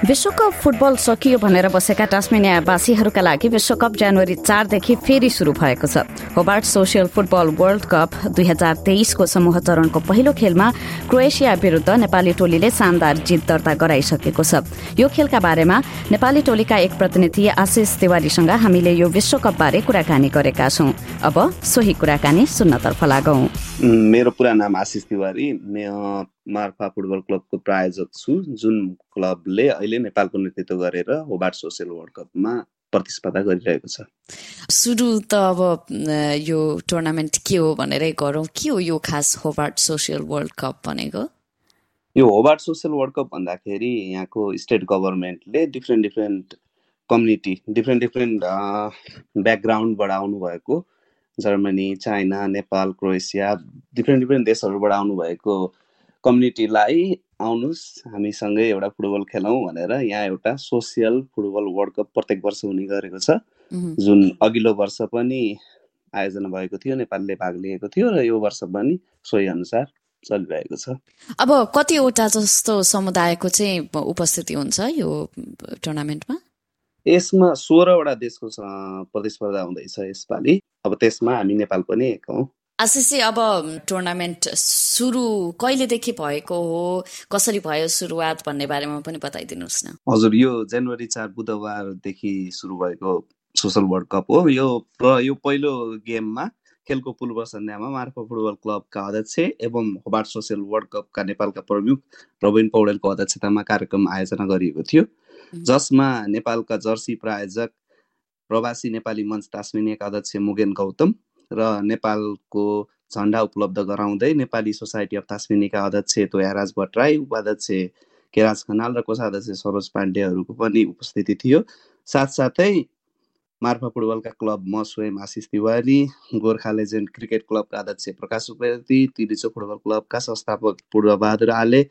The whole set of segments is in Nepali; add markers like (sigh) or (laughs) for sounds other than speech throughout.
विश्वकप फुटबल सकियो भनेर बसेका टास्मेनियावासीहरूका लागि विश्वकप जनवरी चारदेखि फेरि शुरू भएको छ। Hobart social football world cup दुई हजार तेइसको समूह चरणको पहिलो खेलमा क्रोएसिया विरूद्ध नेपाली टोलीले शानदार जित दर्ता गराइसकेको छ। यो खेलका बारेमा नेपाली टोलीका एक प्रतिनिधि आशिष तिवारीसँग हामीले यो विश्वकप बारे कुराकानी गरेका छौं। अब सोही कुराकानी सुन्नतर्फ लागौं। मेरो पुरा नाम आशिष तिवारी। मार्फा फुटबल क्लबको प्रायोजक छु जुन क्लबले अहिले नेपालको नेतृत्व गरेर होबार्ट सोसियल वर्ल्ड कपमा प्रतिस्पर्धा गरिरहेको छ। सुरु त अब यो टुर्नामेन्ट के हो भनेरै गरौँ। के हो यो खास होबार्ट सोसियल वर्ल्ड कप भनेको? यो होबार्ट सोसियल वर्ल्ड कप भन्दाखेरि यहाँको स्टेट गभर्मेन्टले different different community different different ब्याकग्राउन्डबाट आउनुभएको Germany China Nepal Croatia different different देशहरूबाट आउनुभएको कम्युनिटीलाई आउनुहोस् हामीसँगै एउटा फुटबल खेलौँ भनेर यहाँ एउटा सोसियल फुटबल वर्ल्ड कप प्रत्येक वर्ष हुने गरेको छ। जुन अघिल्लो वर्ष पनि आयोजना भएको थियो नेपालले भाग लिएको थियो र यो वर्ष पनि सोही अनुसार चलिरहेको छ। अब कतिवटा जस्तो समुदायको चाहिँ उपस्थिति हुन्छ यो टुर्नामेन्टमा? यसमा सोह्रवटा देशको प्रतिस्पर्धा हुँदैछ यसपालि। अब त्यसमा हामी नेपाल पनि एक हौ। आशिषी अब टुर्नामेन्ट सुरु कहिलेदेखि भएको हो? कसरी भयो सुरुवात भन्ने बारेमा पनि बताइदिनुहोस् न। हजुर यो जनवरी चार बुधबारदेखि सुरु भएको सोसल वर्ल्ड कप हो। यो यो पहिलो गेममा खेलको पूर्व सन्ध्यामा मार्फा फुटबल क्लबका अध्यक्ष एवं होबार्ट सोसियल वर्ल्ड कपका नेपालका प्रमुख प्रवीण पौडेलको अध्यक्षतामा कार्यक्रम आयोजना गरिएको थियो। जसमा नेपालका जर्सी प्रायोजक प्रवासी नेपाली मञ्च तास्मिनियाका अध्यक्ष मुगेन गौतम र नेपालको झन्डा उपलब्ध गराउँदै नेपाली सोसाइटी अफ तास्मिनीका अध्यक्ष तोयाराज भट्टराई उपाध्यक्ष केराज खनाल र कोषाध्यक्ष सरोज पाण्डेहरूको पनि उपस्थिति थियो। साथसाथै मार्फा फुटबलका क्लब म स्वयं आशिष तिवारी गोर्खा लेजेन्ड क्रिकेट क्लबका अध्यक्ष प्रकाश सुवेदी तिलिचो फुटबल क्लबका संस्थापक पूर्वबहादुर आले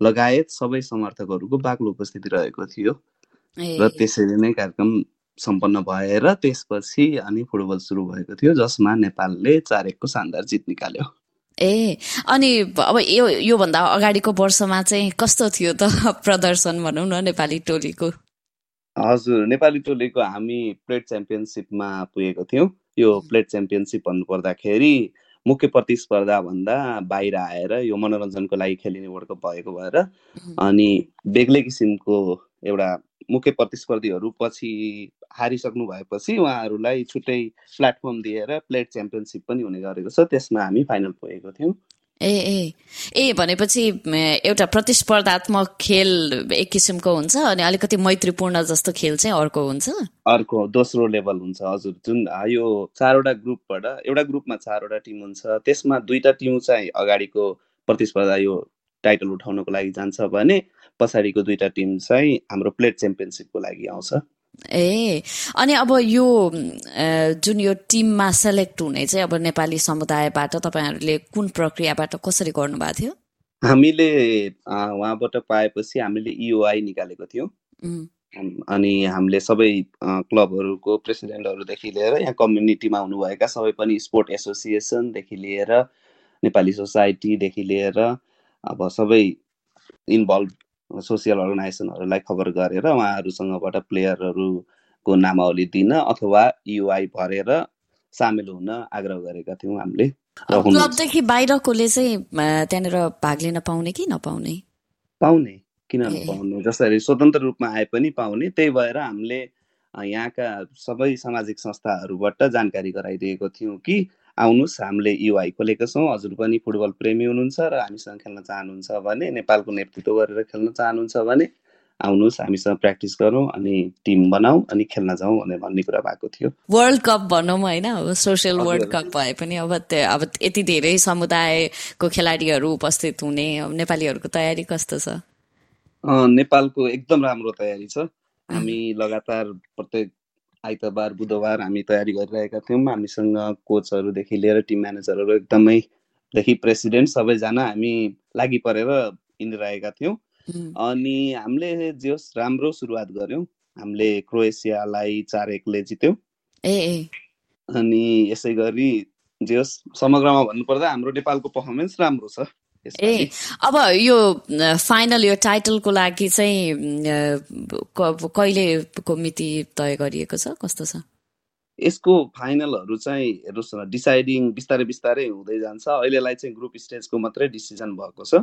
लगायत सबै समर्थकहरूको बाक्लो उपस्थिति रहेको थियो। र त्यसरी नै कार्यक्रम सम्पन्न भएर त्यसपछि अनि फुटबल सुरु भएको थियो जसमा नेपालले चार एकको शानदार जित निकाल्यो। ए अनि अब यो योभन्दा अगाडिको वर्षमा चाहिँ कस्तो थियो त (laughs) प्रदर्शन भनौँ न नेपाली टोलीको? हजुर नेपाली टोलीको हामी प्लेट च्याम्पियनसिपमा पुगेको थियौँ। यो प्लेट च्याम्पियनसिप भन्नु पर्दाखेरि मुख्य प्रतिस्पर्धा भन्दा बाहिर आएर यो मनोरञ्जनको लागि खेलिने वर्ल्ड कप भएको भएर अनि बेग्लै किसिमको एउटा मुख्य प्रतिस्पर्धीहरू पछि हारिसक्नु भएपछि उहाँहरूलाई छुट्टै प्लेटफर्म दिएर प्लेट च्याम्पियनसिप पनि हुने गरेको छ। त्यसमा हामी फाइनल पुगेको थियौँ। ए ए। ए भनेपछि एउटा प्रतिस्पर्धात्मक खेल एक किसिमको हुन्छ अनि अलिकति मैत्रीपूर्ण जस्तो खेल चाहिँ अर्को हुन्छ? अर्को दोस्रो लेभल हुन्छ हजुर। जुन यो चारवटा ग्रुपबाट एउटा ग्रुपमा चारवटा टिम हुन्छ। त्यसमा दुईटा टिम चाहिँ अगाडिको प्रतिस्पर्धा यो टाइटल उठाउनको लागि जान्छ भने पछाडिको दुईटा टिम चाहिँ हाम्रो प्लेट च्याम्पियनसिपको लागि आउँछ। ए अनि अब यो जुन यो टिममा सेलेक्ट हुने चाहिँ अब नेपाली समुदायबाट तपाईँहरूले कुन प्रक्रियाबाट कसरी गर्नुभएको थियो? हामीले उहाँबाट पाएपछि हामीले इओआई e निकालेको थियौँ। अनि हामीले सबै क्लबहरूको प्रेसिडेन्टहरूदेखि लिएर यहाँ कम्युनिटीमा हुनुभएका सबै पनि स्पोर्ट एसोसिएसनदेखि लिएर नेपाली सोसाइटीदेखि लिएर अब सबै इन्भल्भ सोसियल अर्गनाइजेसनहरूलाई खबर गरेर उहाँहरूसँगबाट प्लेयरहरूको नामावली दिन अथवा युआई भरेर सामेल हुन आग्रह गरेका थियौँ हामीले क्लबदेखि बाहिरकोले चाहिँ त्यहाँनिर भाग लिन पाउने कि नपाउने? पाउने। किन नपाउने? जसरी स्वतन्त्र रूपमा आए पनि पाउने। त्यही भएर हामीले यहाँका सबै सामाजिक संस्थाहरूबाट जानकारी गराइदिएको थियौँ कि आउनुहोस्। हामीले युआई खोलेका छौँ। हजुर पनि फुटबल प्रेमी हुनुहुन्छ र हामीसँग खेल्न चाहनुहुन्छ भने नेपालको नेतृत्व गरेर खेल्न चाहनुहुन्छ भने आउनुहोस्। हामीसँग प्र्याक्टिस गरौँ अनि टिम बनाऊ अनि खेल्न जाउँ भनेर भन्ने कुरा भएको थियो। वर्ल्ड कप भनौँ होइन। अब सोसियल वर्ल्ड कप भए पनि अब अब यति धेरै समुदायको खेलाडीहरू उपस्थित हुने नेपालीहरूको तयारी कस्तो छ? नेपालको एकदम राम्रो तयारी छ। हामी लगातार प्रत्येक आइतबार बुधबार हामी तयारी गरिरहेका थियौँ। हामीसँग कोचहरूदेखि लिएर टिम म्यानेजरहरू एकदमैदेखि प्रेसिडेन्ट। सबैजना हामी लागि परेर हिँडिरहेका थियौँ। अनि हामीले जे होस् राम्रो सुरुवात गऱ्यौँ। हामीले क्रोएसियालाई चार एकले जित्यौँ। ए ए। अनि यसै गरी जे होस् समग्रमा भन्नुपर्दा हाम्रो नेपालको पर्फर्मेन्स राम्रो छ। ए अब यो फाइनल यो टाइटलको लागि चाहिँ कहिलेको मिति तय गरिएको छ? कस्तो छ? यसको फाइनलहरू चाहिँ हेर्नुहोस् न डिसाइडिङ बिस्तारै बिस्तारै हुँदै जान्छ। अहिलेलाई चाहिँ ग्रुप स्टेजको मात्रै डिसिजन भएको छ।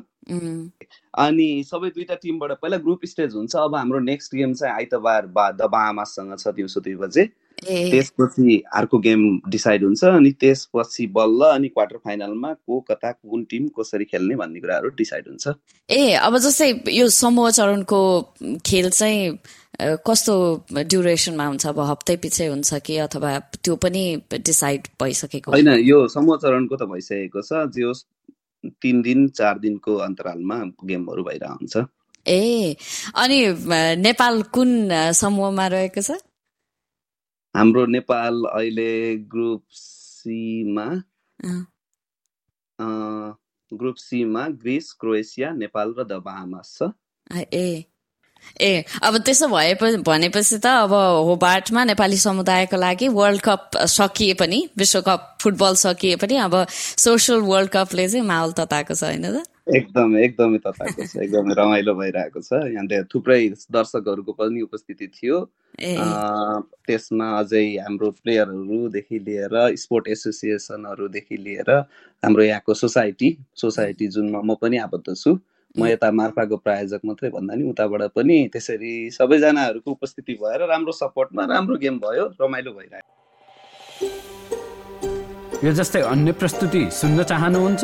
अनि सबै दुईटा टिमबाट पहिला ग्रुप स्टेज हुन्छ। अब हाम्रो नेक्स्ट गेम चाहिँ आइतबार बा द बामासँग छ दिउँसो दुई बजे। त्यसपछि अर्को गेम डिसाइड हुन्छ अनि त्यसपछि बल्ल अनि क्वार्टर फाइनलमा को कता कुन टिम कसरी खेल्ने भन्ने कुराहरू डिसाइड हुन्छ। ए अब जस्तै यो समूह चरणको खेल चाहिँ कस्तो ड्युरेसनमा हुन्छ? अब हप्तै पछि हुन्छ कि अथवा त्यो पनि डिसाइड भइसकेको? होइन यो समूह चरणको त भइसकेको छ जे तिन दिन चार दिनको अन्तरालमा गेमहरू भइरहन्छ। ए अनि नेपाल कुन समूहमा रहेको छ? हाम्रो नेपाल अहिले ग्रुप सीमा ग्रुप सीमा ग्रिस क्रोएसिया नेपाल र द बाहामास छ। ए। ए अब त्यसो भए भनेपछि त अब होबार्टमा नेपाली समुदायको लागि वर्ल्ड कप सकिए पनि विश्वकप फुटबल सकिए पनि अब सोसियल वर्ल्ड कपले चाहिँ माहौल तताएको छ होइन त? एकदमै एकदमै तताएको छ एकदमै रमाइलो भइरहेको छ। यहाँ थुप्रै दर्शकहरूको पनि उपस्थिति थियो। त्यसमा अझै हाम्रो प्लेयरहरूदेखि लिएर स्पोर्ट एसोसिएसनहरूदेखि लिएर हाम्रो यहाँको सोसाइटी सोसाइटी जुनमा म पनि आबद्ध छु। म यता मार्फाको प्रायोजक मात्रै भन्दा नि उताबाट पनि त्यसरी सबैजनाहरूको उपस्थिति भएर राम्रो सपोर्टमा राम्रो गेम भयो रमाइलो भइरहेको यो जस्तै अन्य प्रस्तुति सुन्न चाहनुहुन्छ?